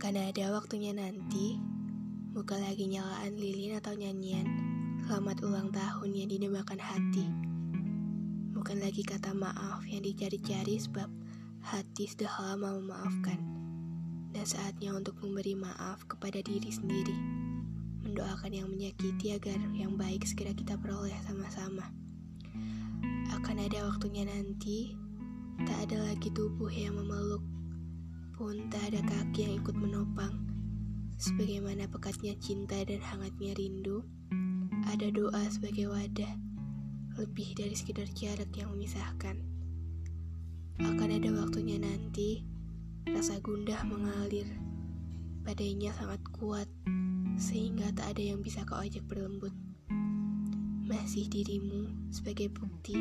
Akan ada waktunya nanti, bukan lagi nyalaan lilin atau nyanyian, selamat ulang tahun yang dinamakan hati. Bukan lagi kata maaf yang dicari-cari sebab hati sudah lama memaafkan. Dan saatnya untuk memberi maaf kepada diri sendiri. Mendoakan yang menyakiti agar yang baik segera kita peroleh sama-sama. Akan ada waktunya nanti, tak ada lagi tubuh yang memeluk pun tak ada kaki yang ikut menopang. Sebagaimana pekatnya cinta dan hangatnya rindu, ada doa sebagai wadah, lebih dari sekedar jarak yang memisahkan. Akan ada waktunya nanti, rasa gundah mengalir. Padanya sangat kuat, sehingga tak ada yang bisa kau ajak berlembut. Masih dirimu sebagai bukti,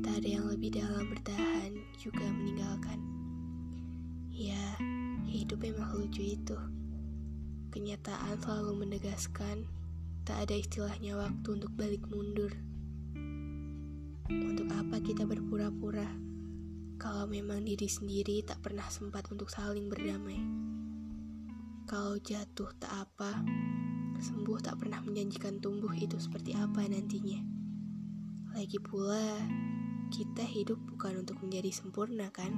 tak ada yang lebih dalam bertahan juga meninggalkan. Hidup memang lucu itu. Kenyataan selalu menegaskan tak ada istilahnya waktu untuk balik mundur. Untuk apa kita berpura-pura kalau memang diri sendiri tak pernah sempat untuk saling berdamai? Kalau jatuh tak apa, sembuh tak pernah menjanjikan tumbuh itu seperti apa nantinya. Lagi pula, kita hidup bukan untuk menjadi sempurna kan?